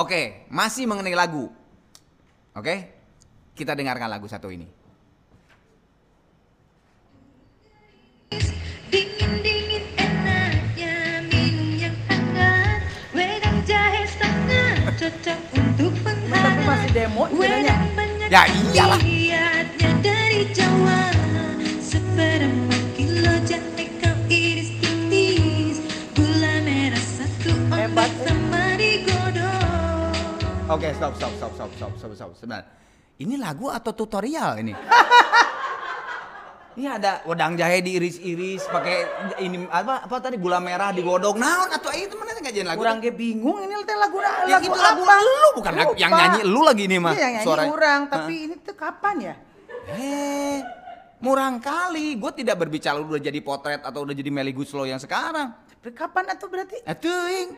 Oke, masih mengenai lagu. Oke, kita dengarkan lagu satu ini. Dingin-dingin enaknya minum yang hangat Wedang jahe setengah cocok untuk Tapi penghangat masih demo sebenarnya. Wedang banyak Ya iyalah. lihatnya dari Jawa Seperempat kilo jahe kau iris tipis Gula merah satu ombak sama digodok Oke, stop, stop, stop, stop, stop, stop, stop. Sebentar. Ini lagu atau tutorial ini? Ini ada wedang jahe diiris-iris pakai ini apa apa tadi gula merah digodok. Naon atau itu mana nggak jadi lagu? Kurang ge bingung ini teh lagu Ya, lagu itu lagu apa? lu bukan lagu- yang Lupa. nyanyi lu lagi ini mah. Iya, yang nyanyi suaranya. orang, tapi ini tuh kapan ya? Eh, murang kali. Gue tidak berbicara udah jadi potret atau udah jadi Melly Guslo yang sekarang. Tapi kapan atau berarti? Atuing.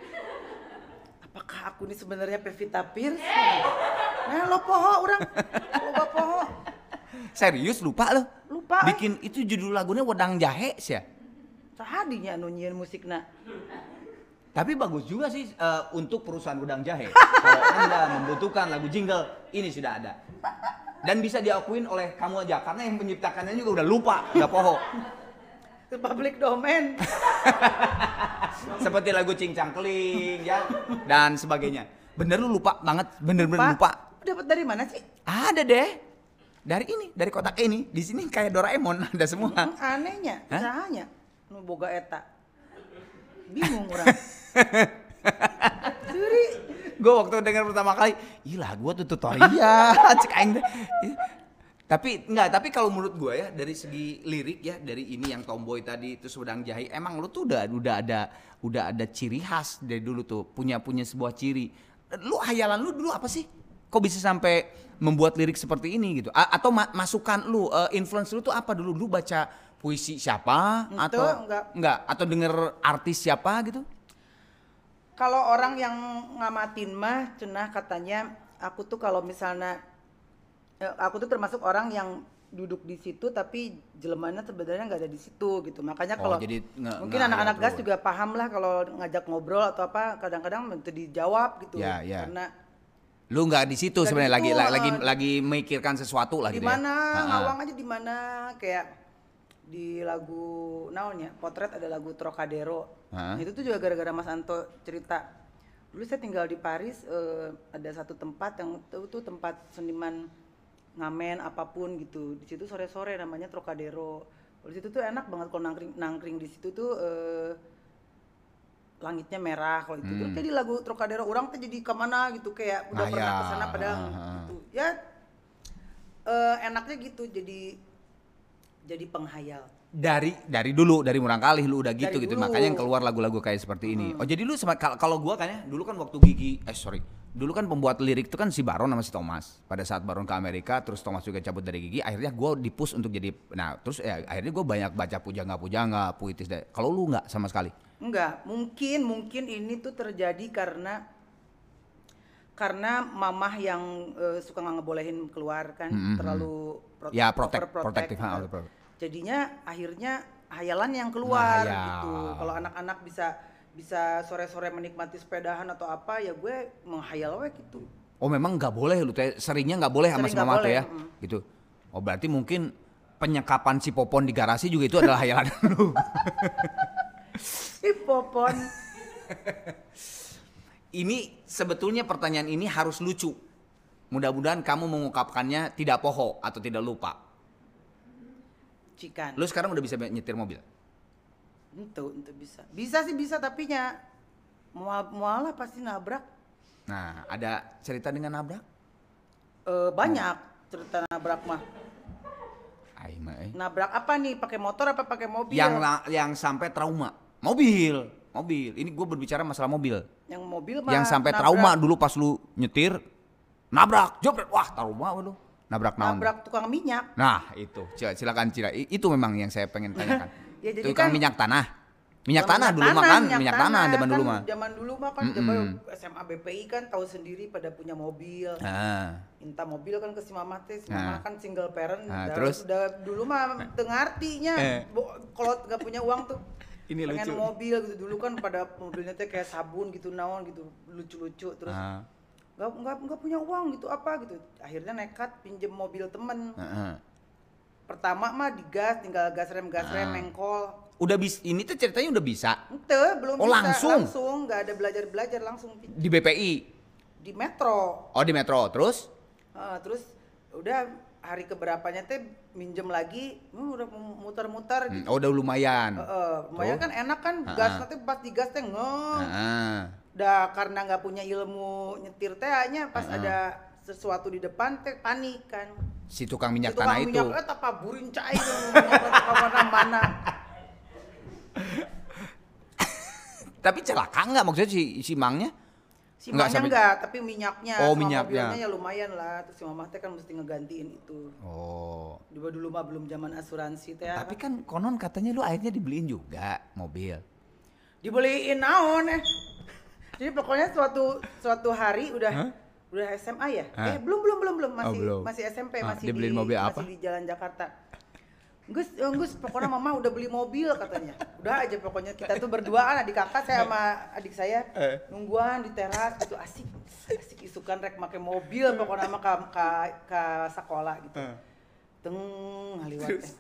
Apakah aku ini sebenarnya Pevita Pierce? Nah, lo poho orang. Loba poho. Serius lupa lo? Lupa. eh. Bikin itu judul lagunya wedang jahe sih ya. Sahadinya nyieun musikna. Tapi bagus juga sih eh, untuk perusahaan udang jahe. Kalau Anda membutuhkan lagu jingle, ini sudah ada. Dan bisa diakuin oleh kamu aja karena yang menciptakannya juga udah lupa, udah poho. Public domain. Seperti lagu Cincang Keling ya dan sebagainya. Bener lu lupa banget, bener-bener lupa. Dapat dari mana sih? Ada deh. Dari ini, dari kotak ini. Di sini kayak Doraemon ada semua. Hmm, anehnya, Hah? sahanya. Nu boga eta. Bingung orang. Gue waktu dengar pertama kali, ih lagu tuh tutorial, cek aing. Tapi enggak, tapi kalau menurut gue ya dari segi lirik ya dari ini yang tomboy tadi itu sedang jahi, emang lu tuh udah udah ada udah ada ciri khas dari dulu tuh punya punya sebuah ciri. Lu hayalan lu dulu apa sih? Kok bisa sampai membuat lirik seperti ini gitu? A- atau ma- masukan lu, eh, influence lu tuh apa dulu? Lu baca puisi siapa Itu atau enggak. enggak atau denger artis siapa gitu? Kalau orang yang ngamatin mah cenah katanya aku tuh kalau misalnya eh, aku tuh termasuk orang yang duduk di situ tapi jelemanya sebenarnya nggak ada di situ gitu. Makanya Oh, kalau jadi nge- mungkin anak-anak gas juga paham lah kalau ngajak ngobrol atau apa kadang-kadang itu dijawab gitu. Ya, ya. Karena Lu nggak di situ sebenarnya lagi situ, la- lagi eh. lagi memikirkan sesuatu lah di gitu ya. ngawang aja di mana kayak di lagu naonnya potret ada lagu Trocadero. Hah? Nah, itu tuh juga gara-gara Mas Anto cerita. Dulu saya tinggal di Paris eh, ada satu tempat yang itu tuh tempat seniman ngamen apa pun gitu. Di situ sore-sore namanya Trocadero. Di situ tuh enak banget kalau nangkring nangkring di situ tuh eh, langitnya merah kalau itu Hmm. Terus jadi lagu Trocadero orang tuh jadi ke mana gitu kayak udah Ah, pernah ya. ke sana padahal Ah, gitu. Ya eh, enaknya gitu. Jadi jadi penghayal Dari dari dulu dari murang kali lu udah gitu Dari gitu dulu. makanya yang keluar lagu-lagu kayak seperti ini. Oh jadi lu sama kal- kalau gua kan ya dulu kan waktu Gigi eh sorry dulu kan pembuat lirik itu kan si Baron sama si Thomas. Pada saat Baron ke Amerika terus Thomas juga cabut dari Gigi akhirnya gua dipus untuk jadi nah terus ya akhirnya gua banyak baca pujangga pujangga puitis deh. Kalau lu nggak sama sekali. enggak mungkin mungkin ini tuh terjadi karena karena mamah yang eh, suka nggak ngebolehin keluar kan Mm-mm. terlalu pro- Ya, protect- overprotect protective, overprotect. jadinya akhirnya hayalan yang keluar Ngehayal. gitu kalau anak-anak bisa bisa sore-sore menikmati sepedahan atau apa ya gue menghayal we gitu Oh memang nggak boleh lu teh seringnya nggak boleh sama Sering si mama tuh ya mm. gitu. Oh berarti mungkin penyekapan si Popon di garasi juga itu adalah hayalan lu. ih popon ini sebetulnya pertanyaan ini harus lucu. Mudah-mudahan kamu mengungkapkannya tidak poho atau tidak lupa. cikan Lu sekarang udah bisa nyetir mobil. itu itu bisa bisa sih bisa tapi nya mual mualah pasti nabrak Nah, ada cerita dengan nabrak? Eh, banyak cerita nabrak mah Aing mah, eh. nabrak apa nih pakai motor apa pakai mobil Yang yang sampai trauma. Mobil, mobil. Ini gue berbicara masalah mobil. yang mobil mah yang sampai nabrak- trauma dulu pas lu nyetir nabrak jebret wah trauma lu nabrak naon nabrak tukang minyak nah itu silakan Cila itu memang yang saya pengen tanyakan Ya, jadi tukang kan- minyak tanah Minyak tanah dulu mah kan, minyak tanah zaman dulu kan mah. Zaman dulu mah kan Mm-mm. zaman SMA BPI kan tahu sendiri pada punya mobil. Ah. Minta mobil kan ke si mama teh, si mama kan single parent. Udah, terus? udah dulu mah tengah artinya Eh. kalau nggak punya uang tuh Ini pengen lucu. mobil gitu dulu kan pada mobilnya teh kayak sabun gitu naon gitu lucu-lucu terus Ah. nggak nggak nggak punya uang gitu apa gitu akhirnya nekat pinjem mobil temen Heeh. pertama mah digas tinggal gas rem gas rem Ah. mengkol Udah bis ini tuh ceritanya udah bisa Ente, belum Oh, bisa langsung? langsung nggak ada belajar belajar langsung di BPI. di metro Oh di Metro terus? Ah, terus udah hari keberapanya teh minjem lagi hmm, udah muter-muter Hmm, gitu Oh udah lumayan. Heeh, lumayan Tuh. kan enak kan Ah, gas nanti pas digas teh ngeng Heeh. Dah karena nggak punya ilmu nyetir teh hanya pas Heeh. ada sesuatu di depan teh panik kan. Si tukang minyak Si tukang tanah itu. minyak eh tapa burin cai mana-mana. Tapi celaka nggak maksudnya si si Mangnya? Si Nggak mamanya sampai- enggak, tapi minyaknya Oh, sama minyaknya. mobilnya ya lumayan lah. Terus si mama teh kan mesti ngegantiin itu. Oh. Dulu dulu mah belum zaman asuransi teh. Tapi kan konon katanya lu akhirnya dibeliin juga mobil. dibeliin naon eh. Jadi pokoknya suatu suatu hari udah Hah? udah SMA ya? Hah? Eh belum belum belum belum masih belum. masih SMP Ah, masih dibeliin di mobil apa? masih di Jalan Jakarta. Gus, eh, Gus, pokoknya mama udah beli mobil katanya. Udah aja pokoknya kita tuh berduaan adik kakak saya sama adik saya Eh. nungguan di teras gitu asik asik isukan rek make mobil pokoknya mah ka, ka, ka sekolah gitu. Eh. Teng ngaliwat teh.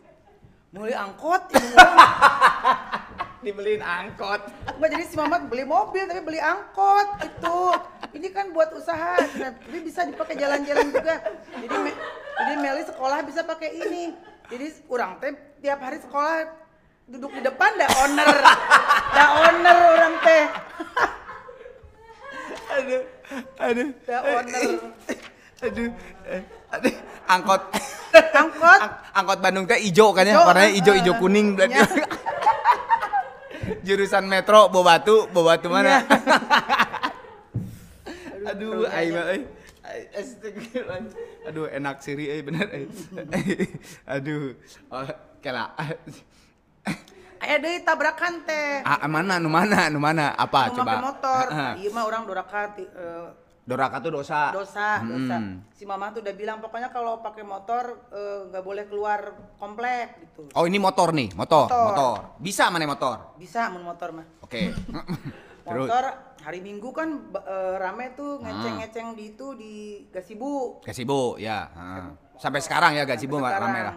Mulai angkot ini. Dibeliin angkot. Enggak jadi si Mamat beli mobil tapi beli angkot gitu. Ini kan buat usaha, ini bisa dipakai jalan-jalan juga. Jadi Me- jadi Meli sekolah bisa pakai ini. Jadi orang teh tiap hari sekolah duduk di depan dah owner, dah owner orang teh, Aduh. Aduh. dah owner. Aduh. Eh, aduh. Angkot. Angkot. Ang- angkot Bandung teh ijo kan ya, warnanya ijo eh, ijo kuning berarti. iya. Jurusan Metro Bobatu, Bobatu mana? Iya. Aduh, aing euy. Aduh, enak siri euy bener euy. Aduh. Oh, kela. Aya deui tabrakan teh. Ah, mana nu mana nu mana apa Nu coba? motor. Iya mah orang doraka ti- eh, Doraka tuh dosa. dosa dosa Hmm. si mama tuh udah bilang pokoknya kalau pakai motor eh, nggak boleh keluar komplek gitu Oh, ini motor nih, motor, Motor. motor. Bisa mana motor? bisa mun motor mah Oke. Terus motor hari minggu kan ba- eh, rame tuh ngeceng-ngeceng di itu di gasibu Gasibu ya. Sampai sekarang ya Gasibu Sampai rame sekarang. lah.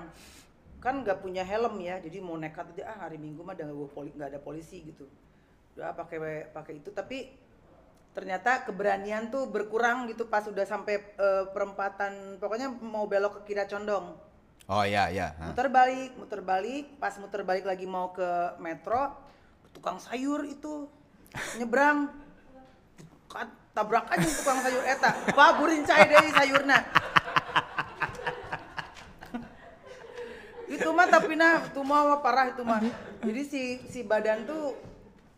kan nggak punya helm ya jadi mau nekat aja ah hari minggu mah nggak poli, nggak ada polisi gitu udah pakai pakai itu tapi ternyata keberanian tuh berkurang gitu pas udah sampai eh, perempatan pokoknya mau belok ke kira condong Oh iya iya. heeh. muter balik muter balik pas muter balik lagi mau ke metro tukang sayur itu nyebrang tabrak aja tukang sayur eta baburin cai deh sayurna itu mah tapi nah itu mah parah itu mah jadi si si badan tuh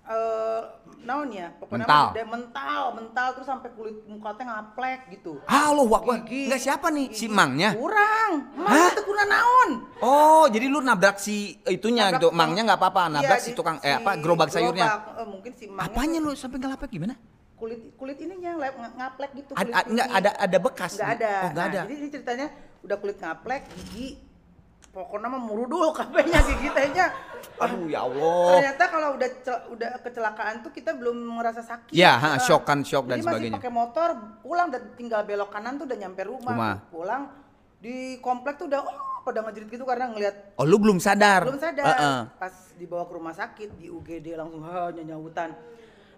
eh naon ya pokoknya Mental. mah dia mental mental terus sampai kulit muka teh ngaplek gitu Halo, Wakwan. Gigi. Enggak siapa nih? Si Gigi. Mangnya? kurang Hah? emang itu kurang naon Oh, jadi lu nabrak si itunya Nabrak gitu. Mangnya nggak apa-apa, nabrak Iya, si tukang eh si apa gerobak sayurnya. gerobak, eh, mungkin si mangnya Apanya tuh lu sampai ngelapek gimana? Kulit kulit ininya ngaplek gitu kulit ad- nggak ini. ada ada bekas. nggak ada Oh, nggak Nah, ada. jadi ini ceritanya udah kulit ngaplek gigi pokoknya mah murudul kabehnya gigi tehnya Aduh, ya Allah. ternyata kalau udah cel- udah kecelakaan tuh kita belum merasa sakit Iya, ha, shock kan, shock dan jadi sebagainya. masih pakai motor pulang dan tinggal belok kanan tuh udah nyampe rumah, Rumah. pulang di komplek tuh udah oh, pada ngejerit gitu karena ngelihat Oh, lu belum sadar. belum sadar Heeh. pas dibawa ke rumah sakit di UGD langsung ha nyanyautan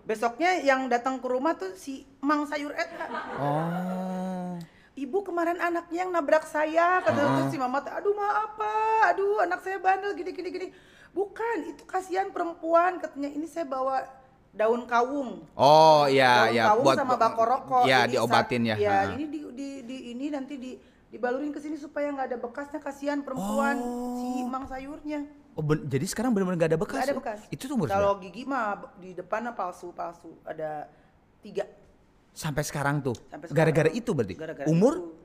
besoknya yang datang ke rumah tuh si Mang Sayur Eta Oh. ibu kemarin anaknya yang nabrak saya kata terus si mama aduh maaf apa aduh anak saya bandel gini gini gini. Bukan itu kasihan perempuan katanya. Ini saya bawa daun kawung. Oh, iya daun ya kawung sama bakor rokok. Iya, diobatin ya. ya Heeh. ini di, di, di ini nanti di dibalurin ke sini supaya nggak ada bekasnya. Kasihan perempuan si mang sayurnya Oh, ben- jadi sekarang benar-benar nggak ada bekas. Nggak ada ya? bekas. Itu tuh Kalau gigi mah di depannya palsu-palsu. Ada tiga. sampai sekarang tuh. Sampai sekarang. Gara-gara itu berarti. Gara-gara umur? itu.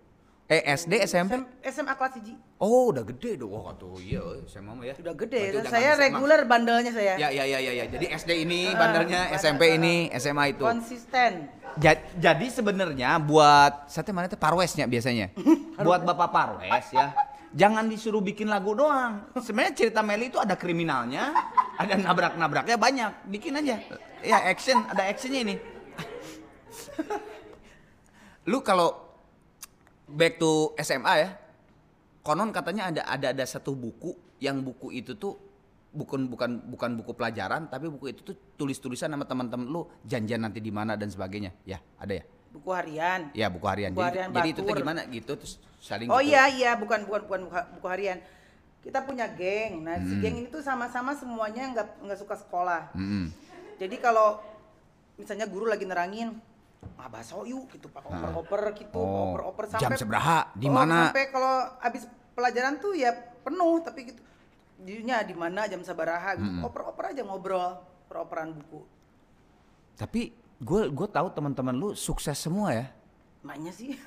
Eh SD, SMP? SMA kelas 1. Oh, udah gede dong. Wah, tuh iya SMA mah ya. Udah gede. Udah saya reguler bandelnya saya. Ya, ya, ya, ya, ya. Jadi SD ini Ah, bandarnya, bandar, SMP ah. ini, SMA itu. Konsisten. Ja- jadi sebenarnya buat saya teh mana teh parwesnya biasanya. buat Bapak Parwes ya. Jangan disuruh bikin lagu doang. Sebenarnya cerita Meli itu ada kriminalnya, ada nabrak-nabraknya banyak. Bikin aja. Ya action, ada actionnya ini. Lu kalau back to SMA ya, konon katanya ada ada ada satu buku yang buku itu tuh bukan bukan bukan buku pelajaran tapi buku itu tuh tulis-tulisan sama teman-teman lu janjian nanti di mana dan sebagainya ya ada ya Buku harian. ya buku harian Buku jadi, harian jadi itu tuh gimana gitu terus saling Oh gitu. iya iya bukan bukan bukan buka- buku harian. Kita punya geng. Nah, Hmm. si geng ini tuh sama-sama semuanya nggak nggak suka sekolah. Mm-mm. Jadi kalau misalnya guru lagi nerangin ah baso yuk gitu pak oper-oper gitu Oh, oper-oper jam sampai seberapa? Di Oh, mana? sampai kalau habis pelajaran tuh ya penuh tapi gitu dirinya di mana jam sabaraha gitu oper-oper aja ngobrol per-operan buku tapi gue gue tahu teman-teman lu sukses semua ya. Maknya sih.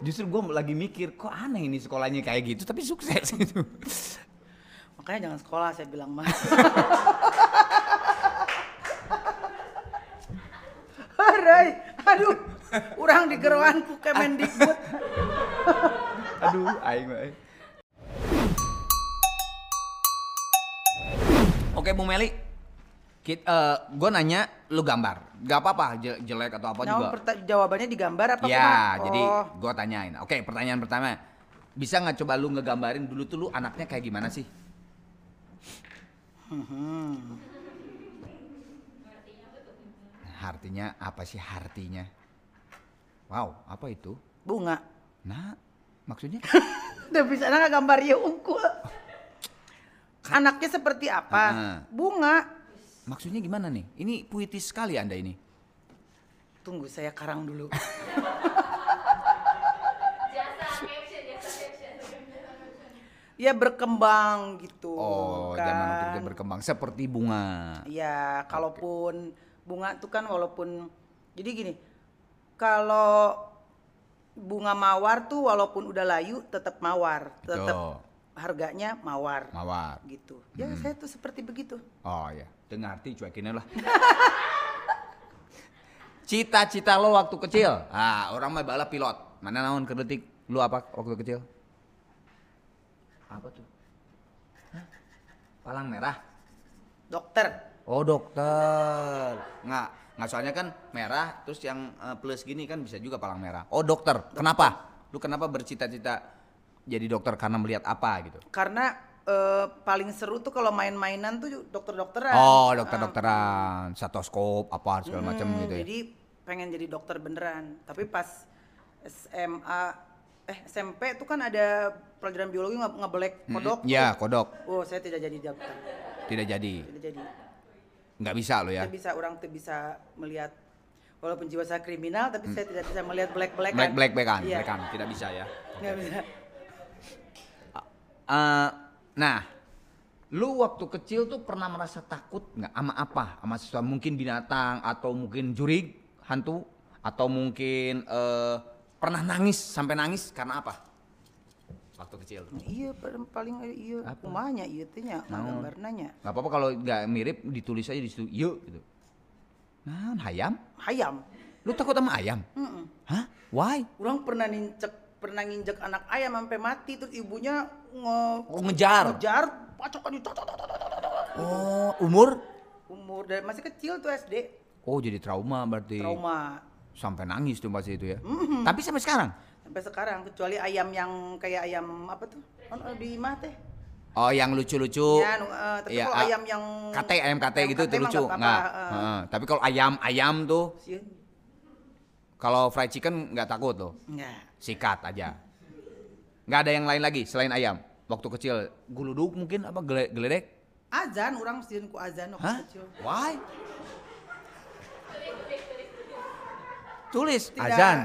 Justru gue lagi mikir kok aneh ini sekolahnya kayak gitu tapi sukses gitu. Makanya jangan sekolah saya bilang mah Harai, aduh, orang di geroanku Kemendikbud. aduh aing mah, Bung Meli, gue nanya lu gambar, gak apa-apa je- jelek atau apa Nah, juga. jawabannya digambar apa Ya, kumaha? jadi Oh, gue tanyain. Oke, pertanyaan pertama, bisa nggak coba lu ngegambarin dulu tuh lu anaknya kayak gimana sih? Artinya apa sih artinya? Wow, apa itu? bunga. Nah, maksudnya? Udah bisa nggak gambar ya unggul. Anaknya seperti apa? Ah. Bunga. Maksudnya gimana nih? Ini puitis sekali anda ini. Tunggu saya karang dulu. ya berkembang gitu. Oh, kan. zaman untuk dia berkembang seperti bunga. Ya, kalaupun bunga itu kan walaupun jadi gini, kalau bunga mawar tuh walaupun udah layu tetap mawar, tetap. Harganya mawar. Mawar. Gitu. Ya, saya tuh seperti begitu. Oh ya, dengar arti cuekin lah. Cita-cita lo waktu kecil? Ah, orang mah balap pilot. Mana naon kedetik? Lu apa waktu kecil? Apa tuh? Hah? Palang merah. Dokter. Oh, dokter. Nggak, nggak soalnya kan merah terus yang eh, plus gini kan bisa juga palang merah. Oh, dokter. Kenapa? Lu kenapa bercita-cita jadi dokter karena melihat apa gitu? Karena eh, paling seru tuh kalau main-mainan tuh dokter-dokteran. Oh, dokter-dokteran, stetoskop apa segala macam Hmm, gitu ya. Jadi pengen jadi dokter beneran. Tapi pas SMA eh SMP tuh kan ada pelajaran biologi nge- ngebelek kodok. Mm, Iya, tuh. kodok. Oh, saya tidak jadi dokter. Tidak jadi. Tidak jadi. Nggak bisa lo ya. Saya bisa orang tuh bisa melihat walaupun jiwa saya kriminal tapi saya tidak bisa melihat black-black Black black backan, Iya. backan. tidak bisa ya. Nggak bisa. Eh, nah, lu waktu kecil tuh pernah merasa takut nggak sama apa? Sama sesuatu mungkin binatang atau mungkin jurig, hantu atau mungkin eh, pernah nangis sampai nangis karena apa? Waktu kecil. Iya paling paling iya Apa? kumanya iya teh nya Naon? gambar nanya. Nggak apa-apa kalau nggak mirip ditulis aja di situ, yuk gitu. Nah, ayam? Ayam. Lu takut sama ayam? Mm-mm. Hah? Why? Orang pernah nincek pernah nginjek anak ayam sampai mati terus ibunya nge Oh, ngejar. ngejar pacokan itu. Oh, umur? umur dari masih kecil tuh SD Oh, jadi trauma berarti. trauma Sampai nangis tuh pasti itu ya. Tapi sampai sekarang. sampai sekarang kecuali ayam yang kayak ayam apa tuh Oh, di mah teh Oh, yang lucu-lucu. ya eh, tapi Iya, kalau ayam yang Kate, ayam kate ayam gitu kate tuh mah lucu. nggak Nggak. apa-apa, eh. Heeh. Tapi kalau ayam-ayam tuh, Sieun. kalau fried chicken nggak takut loh. Nggak. Sikat aja. Nggak ada yang lain lagi selain ayam. Waktu kecil guluduk mungkin apa gele- geledek? azan orang sieun ku azan waktu Hah? kecil Why? Tulis tidak azan.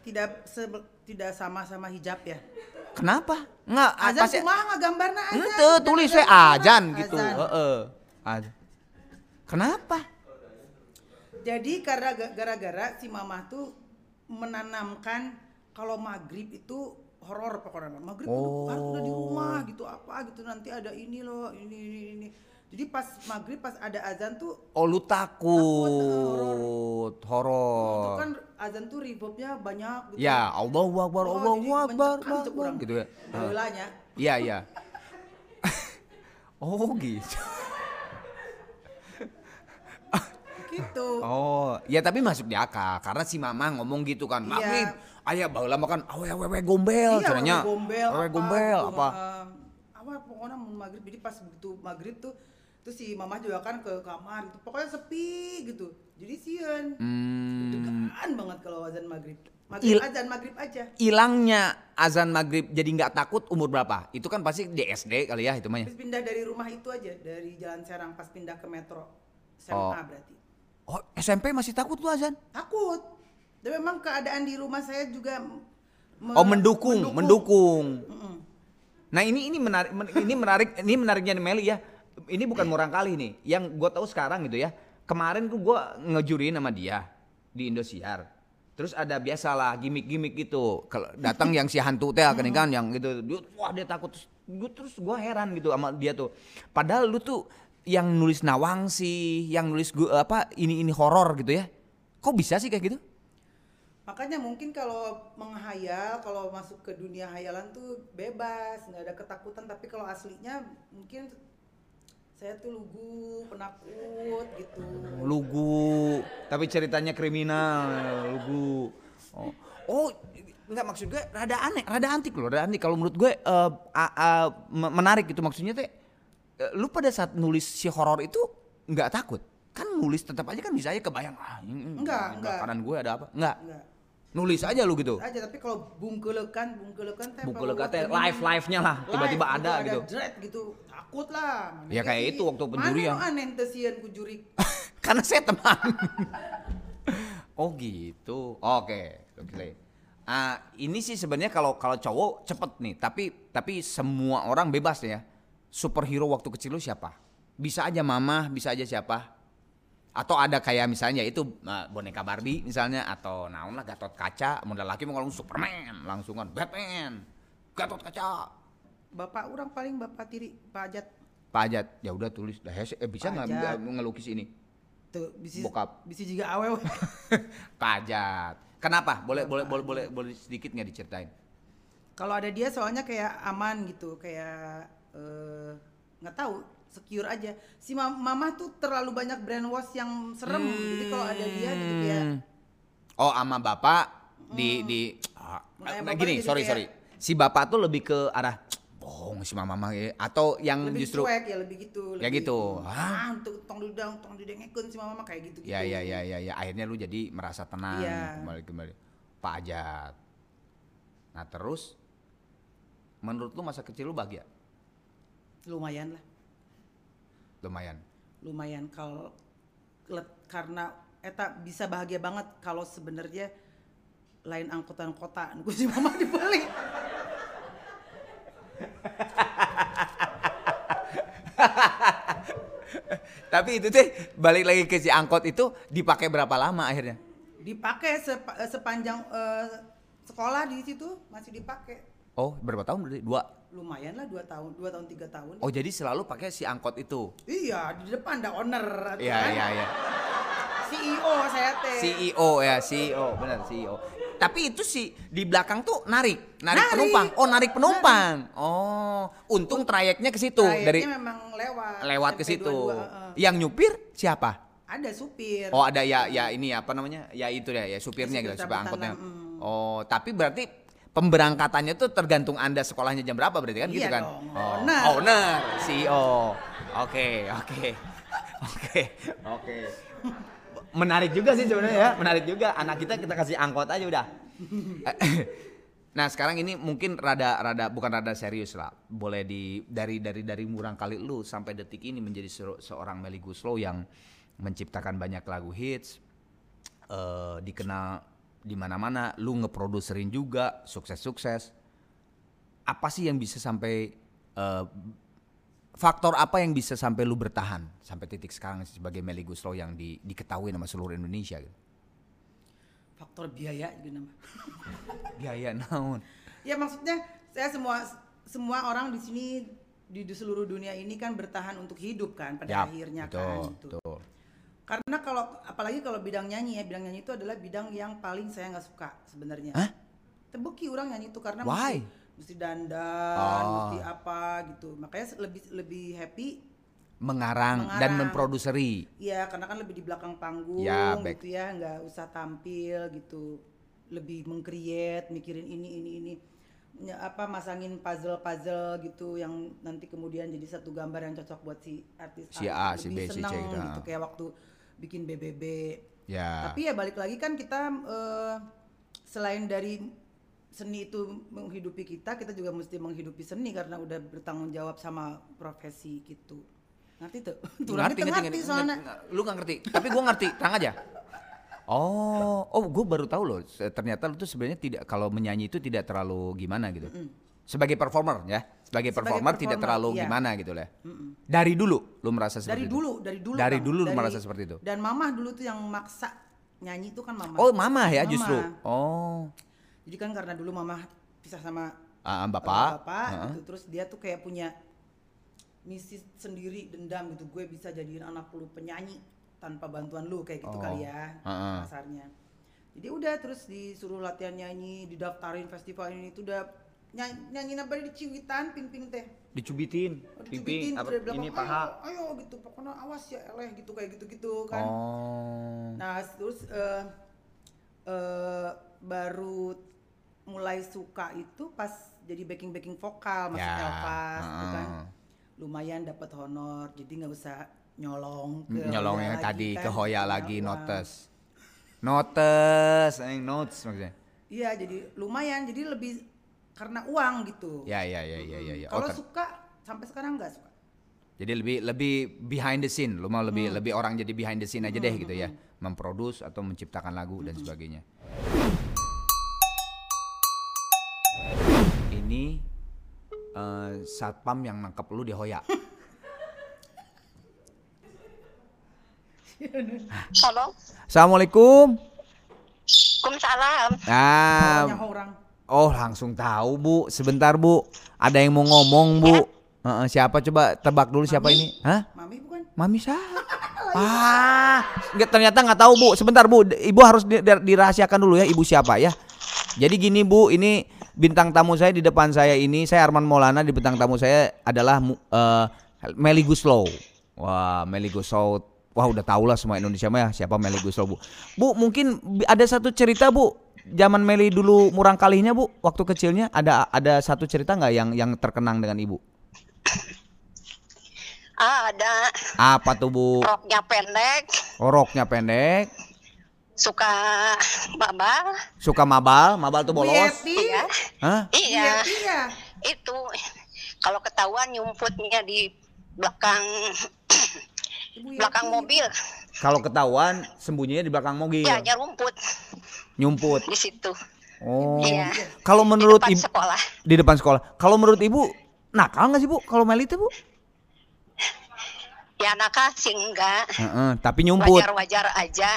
tidak se- tidak sama-sama hijab ya Kenapa? Nggak, azan pasti kumaha gambarna azan Ente tulis we Azan gitu. Azan. Heeh. Azan. Kenapa? Jadi karena ga- gara-gara si mama tuh menanamkan kalau maghrib itu horor pokoknya maghrib Oh. udah, udah di rumah gitu apa gitu nanti ada ini loh ini ini ini. Jadi pas maghrib pas ada azan tuh Oh lu takut, Takut, itu horor. kan azan tuh reverbnya banyak gitu. Ya Allahu Akbar, Oh, Allahu jadi Akbar, mencekam tuh Akbar, orang. gitu ya. Baheulanya. Iya iya. oh gitu. Gitu. Oh, ya tapi masuk di akal karena si mama ngomong gitu kan. Iya. Ayah baheula makan awe awe gombel Iya, caranya. gombel, Awe apa, gombel gitu. apa? Eh, apa pokoknya mau maghrib jadi pas begitu maghrib tuh tuh si mama juga kan ke kamar gitu pokoknya sepi gitu jadi sieun Hmm. degan banget kalau azan maghrib maghrib Il- azan maghrib aja Hilangnya azan maghrib jadi nggak takut umur berapa? Itu kan pasti di SD kali ya itu mah. terus pindah dari rumah itu aja dari jalan Serang pas pindah ke metro SMA Oh. berarti Oh, SMP masih takut lu azan? takut dan memang keadaan di rumah saya juga me- Oh, mendukung, mendukung. Mm-mm. Nah ini ini menarik men- ini menarik ini menariknya Meli ya. Ini bukan murang kali nih. Yang gue tahu sekarang gitu ya. Kemarin tuh gue ngejuriin sama dia di Indosiar. Terus ada biasalah gimmick-gimmick gitu. Kalau datang yang si hantu teh kan kan yang gitu. Wah dia takut. Terus gue terus gue heran gitu sama dia tuh. Padahal lu tuh yang nulis Nawangsi, yang nulis gua apa ini ini horor gitu ya. Kok bisa sih kayak gitu? Makanya mungkin kalau menghayal, kalau masuk ke dunia hayalan tuh bebas, nggak ada ketakutan. Tapi kalau aslinya mungkin saya tuh lugu, penakut gitu. lugu tapi ceritanya kriminal lugu oh, oh nggak maksud gue rada aneh rada antik loh rada antik kalau menurut gue a- a- me- menarik gitu maksudnya teh eh, lu pada saat nulis si horor itu nggak takut kan nulis tetap aja kan bisa aja kebayang ah ini- Enggak, enggak. belakang gue ada apa enggak Enggak. Nulis aja lu gitu Aja tapi kalau bungkelekan, bungkelekan teh buat teh live live nya lah tiba-tiba live ada gitu dread gitu. Takut lah. Ya, kayak itu waktu penjurian. Mana aneh teu sieun ku juri. karena saya teman. oh gitu. Oke, oke. Ah, ini sih sebenarnya kalau kalau cowok cepet nih, tapi tapi semua orang bebas ya. Superhero waktu kecil lu siapa? Bisa aja mama, bisa aja siapa? Atau ada kayak misalnya itu ah, boneka Barbie misalnya atau naon lah Gatot Kaca, modal laki mau ngomong Superman, langsungan Batman, Gatot Kaca. Bapak orang paling bapak tiri, Pak Ajat. Pak Ajat, ya udah tulis dah eh, bisa Pak nggak Ajat. ngelukis ini? Tuh bisa Bokap. bisa juga awewe. Pajat. Kenapa? Boleh boleh boleh boleh boleh sedikit nggak diceritain? Kalau ada dia soalnya kayak aman gitu, kayak eh, nggak tahu, secure aja. Si ma- mama tuh terlalu banyak brainwash yang serem. Jadi kalau ada dia gitu Hmm. Oh, ama bapak di di ah, nah, gini, jadi sorry kayak- sorry. Si bapak tuh lebih ke arah bohong si mama mah ya. atau yang lebih justru cuek ya lebih gitu. Ya lebih, gitu. Ah, untuk tong dudang, tong didengekeun si mama mah kayak gitu gitu. ya ya ya ya ya akhirnya lu jadi merasa tenang Iya. kembali kembali. Pak Ajat. Nah, terus menurut lu masa kecil lu bahagia? Lumayan lah, Lumayan. lumayan kalau karena eta bisa bahagia banget kalau sebenarnya lain angkutan kota, nu si mama dibeli. Tapi itu teh balik lagi ke si angkot itu dipakai berapa lama akhirnya? dipakai sepa- sepanjang eh, sekolah di situ masih dipakai Oh, berapa tahun berarti? Dua. Lumayan lah dua tahun dua tahun tiga tahun Oh, jadi selalu pakai si angkot itu. iya di depan ada owner Iya, kan. iya, iya. CEO saya teh CEO ya, CEO, benar CEO. Tapi itu sih di belakang tuh narik, narik, Narik. penumpang. Oh, narik penumpang. Oh, untung trayeknya ke situ dari memang lewat lewat ke situ. 22, heeh. Yang nyupir siapa? ada supir Oh, ada ya ya ini apa namanya? Ya itu ya, ya supirnya Supir gitu, supir angkotnya. mm. Oh, tapi berarti pemberangkatannya tuh tergantung Anda sekolahnya jam berapa berarti kan gitu Iya kan? dong, Oh, owner. owner, CEO. Oke, oke. Oke, oke. Menarik juga sih sebenarnya ya, menarik juga. Anak kita kita kasih angkot aja udah. Nah sekarang ini mungkin rada rada bukan rada serius lah. Boleh di dari dari dari murang kali lu sampai detik ini menjadi se- seorang Melly Guslow yang menciptakan banyak lagu hits, eh, dikenal di mana-mana. Lu ngeproduserin juga, sukses-sukses. Apa sih yang bisa sampai eh, faktor apa yang bisa sampai lu bertahan sampai titik sekarang sebagai Meli Guslow yang di, diketahui sama seluruh Indonesia gitu? Faktor biaya gitu nama. Biaya naon? Ya maksudnya saya semua semua orang di sini di, di seluruh dunia ini kan bertahan untuk hidup kan pada Yap, akhirnya betul, kan gitu. betul. Karena kalau apalagi kalau bidang nyanyi ya, bidang nyanyi itu adalah bidang yang paling saya nggak suka sebenarnya. Hah? Terbukti orang nyanyi itu karena Why? mesti mesti dandan, Oh. mesti apa gitu. Makanya lebih lebih happy Mengarang, dan Mengarang. memproduseri. ya karena kan lebih di belakang panggung Ya, gitu ya, nggak usah tampil gitu. Lebih mengcreate, mikirin ini ini ini. Apa masangin puzzle-puzzle gitu yang nanti kemudian jadi satu gambar yang cocok buat si artis Si A, si B, si C gitu, gitu kayak waktu bikin BBB. Ya. Tapi ya balik lagi kan kita eh, selain dari seni itu menghidupi kita, kita juga mesti menghidupi seni karena udah bertanggung jawab sama profesi gitu. Ngerti tuh? Tuh ngerti, ngerti, soalnya. Ngerti, Lu gak ngerti, tapi gua ngerti, tenang aja. Oh, oh, gue baru tahu loh. Ternyata lu tuh sebenarnya tidak kalau menyanyi itu tidak terlalu gimana gitu. Sebagai performer ya, sebagai, Sebagai performer, tidak terlalu iya. gimana gitu lah. Dari dulu lu merasa seperti Dari itu? dulu, dari dulu. Dari Bang. dulu lu merasa seperti itu. Dan mama dulu tuh yang maksa nyanyi itu kan mama. Oh, mama ya Mama. justru. Oh, Jadi kan karena dulu mama pisah sama ah, eh, bapak. bapak Heeh. gitu. Terus dia tuh kayak punya misi sendiri dendam gitu. Gue bisa jadiin anak lu penyanyi tanpa bantuan lu kayak gitu Oh, kali ya heeh. kasarnya. Jadi udah terus disuruh latihan nyanyi, didaftarin festival ini itu udah nyanyi, nyanyi apa di Ciwitan, ping-ping teh. Dicubitin, Dicubitin, apa, terus dia bilang, ini "Ayo, paha. Ayo, gitu, pokoknya awas ya eleh gitu kayak gitu-gitu kan. Oh. Nah, terus eh eh, baru mulai suka itu pas jadi backing backing vokal masuk Ya, Elvas gitu kan. Lumayan dapat honor, jadi nggak usah nyolong ke nyolong Hoya yang tadi kan, ke Hoya lagi uang. notes. Notes, eh, notes maksudnya. Iya, jadi lumayan, jadi lebih karena uang gitu. Ya ya ya ya ya. ya. Oh, Kalau ter- suka sampai sekarang nggak suka. jadi lebih lebih behind the scene, lu mau lebih Hmm. lebih orang jadi behind the scene aja deh gitu ya, memproduce atau menciptakan lagu dan Hmm. sebagainya. Ini eh, satpam yang nangkep lu di Hoya. Halo, Assalamualaikum. Waalaikumsalam. Nah, Banyak orang. Oh langsung tahu bu. Sebentar bu, ada yang mau ngomong bu. Heeh, siapa coba tebak dulu siapa ini? Hah? Mami bukan? Mami siapa? Ah, nggak ternyata nggak tahu bu. Sebentar bu, ibu harus di- di- dirahasiakan dulu ya ibu siapa ya. Jadi gini bu, ini bintang tamu saya di depan saya ini, saya Arman Maulana di bintang tamu saya adalah mu- eh, Meli Guslow. Wah, Meli Guslow. Wah udah tau lah semua Indonesia mah ya siapa Meli Guslow bu. Bu mungkin ada satu cerita bu, zaman Meli dulu murang kalinya bu, waktu kecilnya ada ada satu cerita nggak yang yang terkenang dengan ibu? Ah, ada Apa tuh bu? roknya pendek, Oroknya pendek, suka babal. suka mabal, mabal tuh bolos. Yeti. Iya. Hah? Iya, Iya. itu kalau ketahuan nyumputnya di belakang belakang Yeti. mobil. Kalau ketahuan sembunyinya di belakang mobil, Ya, rumput nyumput. di situ. Oh. Iya. Kalau menurut di depan ibu sekolah. di depan sekolah. Kalau menurut ibu nakal nggak sih bu? Kalau Meli itu bu? Ya nakal sih enggak. Heeh, tapi nyumput. Wajar-wajar aja.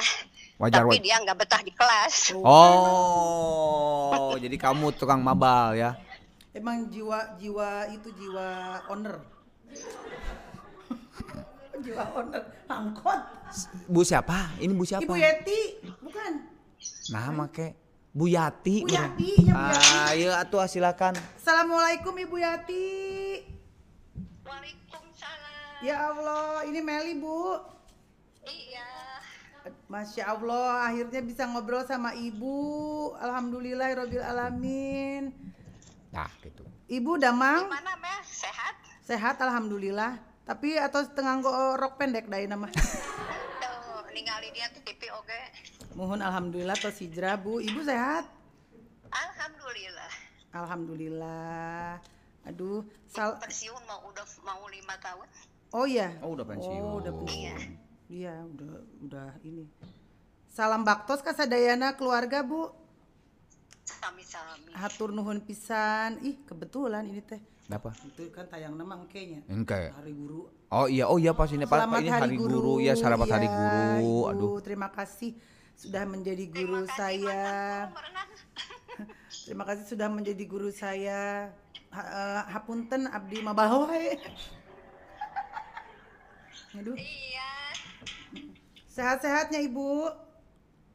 Wajar Tapi wajar. dia nggak betah di kelas. Oh, jadi kamu tukang mabal ya? Emang jiwa jiwa itu jiwa owner. jiwa owner angkot. Bu siapa? Ini bu siapa? Ibu Yeti, Nama kek Bu Yati. Bu. Yati, ya Bu Yati. Ah, iya atuh silakan. Assalamualaikum Ibu Yati. Waalaikumsalam. Ya Allah, ini Meli Bu. Iya. Masya Allah, akhirnya bisa ngobrol sama Ibu. Alhamdulillah, Alamin. Nah, gitu. Ibu Damang Gimana, Mel? Sehat? sehat, Alhamdulillah. Tapi atau setengah nggo rok pendek dah nama. Tuh, ningali dia ke TV oge. Mohon Alhamdulillah tos hijrah Bu. Ibu sehat? Alhamdulillah. Alhamdulillah. Aduh, sal Pensiun mau udah mau lima tahun. Oh iya. Oh, udah pensiun. Oh, udah pensiun. Iya. Iya, udah udah ini. Salam baktos kasadayana keluarga, Bu. Sami-sami. Hatur nuhun pisan. Ih, kebetulan ini teh. Apa? Itu kan tayang nama engkenya. Engke. Hari Guru. Oh iya, oh iya pas ini Pak, Selamat ini hari guru, ya selamat hari Iya, guru. Ibu, Aduh. terima kasih sudah menjadi Terima guru kasih, saya. Terima kasih sudah menjadi guru saya. Ha, eh, hapunten abdi mabaho wae. Aduh, Iya. sehat-sehatnya Ibu.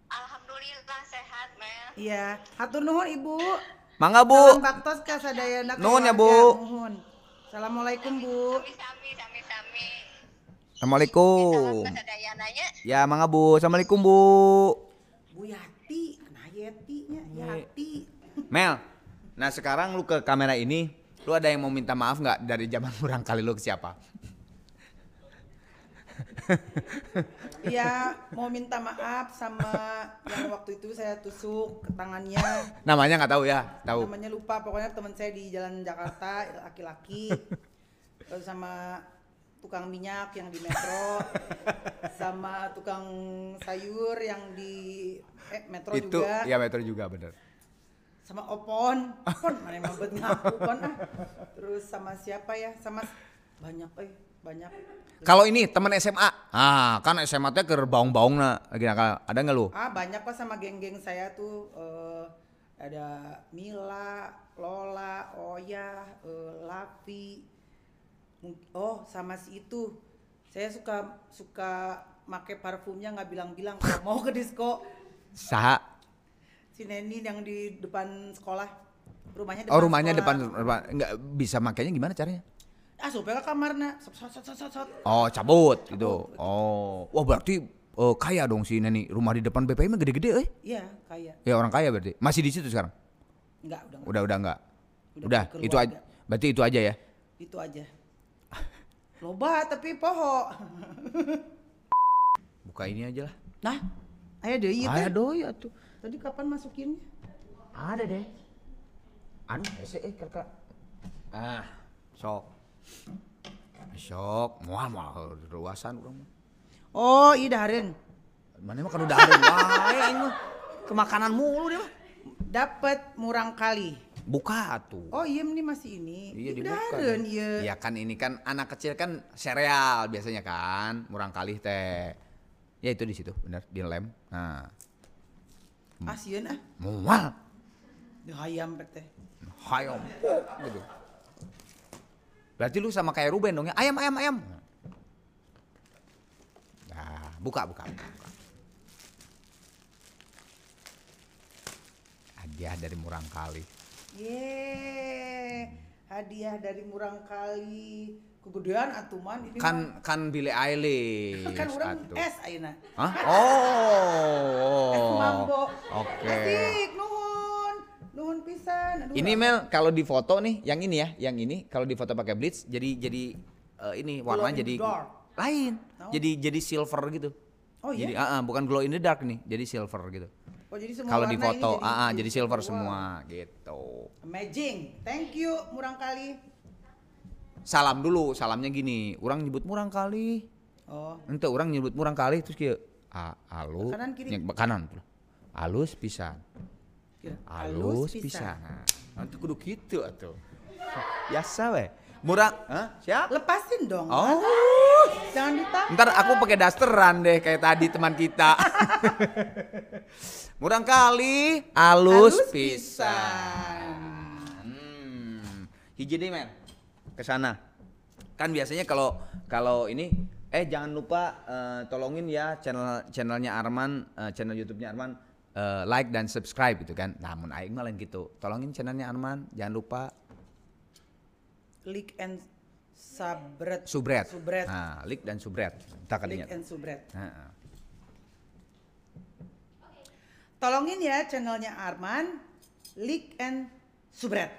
Alhamdulillah sehat, Mel. Iya, hatur nuhun Ibu. Mangga Salam Bu. baktos ka sadayana Nuhun ya. Bu. Nuhun. Assalamualaikum Bu. Sami-sami, sami-sami. Assalamualaikum. Ya mangga Bu. Assalamualaikum Bu. Bu Yati, nah Yatinya Yati. Mel, nah sekarang lu ke kamera ini, lu ada yang mau minta maaf nggak dari zaman kurang kali lu ke siapa? Iya, mau minta maaf sama yang waktu itu saya tusuk ke tangannya. Namanya nggak tahu ya? Tahu. Namanya lupa, pokoknya teman saya di Jalan Jakarta, laki-laki. Terus sama tukang minyak yang di metro, sama tukang sayur yang di eh, metro Itu juga, ya metro juga bener. sama opon, opon mana yang mabet ngaku opon ah. Terus sama siapa ya? Sama banyak, eh banyak. Kalau ini teman SMA, ah kan SMA teh ke baung-baung na, lagi. Ada nggak lu? Ah banyak pas sama geng-geng saya tuh eh, ada Mila, Lola, Oya, eh, Mung- oh sama si itu. Saya suka suka make parfumnya nggak bilang-bilang kalau mau ke disco. Saha? Si Neni yang di depan sekolah. Rumahnya depan Oh rumahnya sekolah. depan, depan nggak bisa makainya gimana caranya? Ah supaya ke kamarnya. Sot sot sot sot sot. Oh cabut gitu. Oh, wah berarti eh, kaya dong si Neni. Rumah di depan BPM gede-gede, eh? Iya, kaya. Ya orang kaya berarti. Masih di situ sekarang? Enggak, udah enggak. Udah udah nggak. Udah Udah, itu aja. Berarti itu aja ya. Itu aja. Loba tapi poho. Buka ini aja lah. Nah, ayo deh iya teh. doi atuh. Tadi kapan masukinnya? Ada deh. Anu hese eh kakak. Ah, sok. Sok, mual mual luasan urang. Oh, iya dahareun. Mana mah kan udah ada wae aing mah. Kemakanan mulu dia mah. Dapat murang kali. Buka tuh. Oh, iya ini masih ini. Iya dibuka. iya. Iya kan ini kan anak kecil kan sereal biasanya kan, murang kali teh. Ya itu di situ, benar di lem. Nah, Asieun ah. mual. Di hayam teh. Hayam gitu. Berarti lu sama kayak Ruben dong ya. Ayam ayam ayam. Nah, buka buka. buka. Hadiah dari Murang Yeay. Hadiah dari murang kali. Kegedean atuman ini Kan kan Billie Eilish. mah. kan orang atuh. es ayeuna. Hah? Oh. Es mambo. Oke. Asik, nuhun. Nuhun pisan. Aduh, Ini Mel kalau di foto nih, yang ini ya, yang ini kalau di foto pakai bleach jadi jadi eh, ini the jadi dark. lain. Oh. Jadi jadi silver gitu. Oh iya? Jadi ah, ah, bukan glow in the dark nih, jadi silver gitu. Oh, jadi semua Kalau di foto, ah, ah, jadi silver Wow. semua gitu. Amazing. Thank you murang kali. Salam dulu, salamnya gini, orang nyebut murang kali. Oh, Ente orang nyebut murang kali terus kieu. A, alu, Kanan, kiri? nyek- kanan. Alus pisan. kira. Alus pisan. Nah, nanti kudu gitu atuh. Biasa we. Murang, hah? Siap? Lepasin dong. Oh. Jangan ditahan. Ntar aku pakai dasteran deh kayak tadi teman kita. Murang kali, alus, pisan. Hmm. Hiji deh men, ke sana. Kan biasanya kalau kalau ini, eh jangan lupa eh, tolongin ya channel channelnya Arman, eh, channel YouTube-nya Arman, eh, like dan subscribe gitu kan. Namun aing malah gitu, tolongin channelnya Arman, jangan lupa Lick and subret. subret. Subret. Nah, like dan subret. Tak Lick kalinya. and subret. Heeh. Tolongin ya channelnya Arman, Lick and Subret.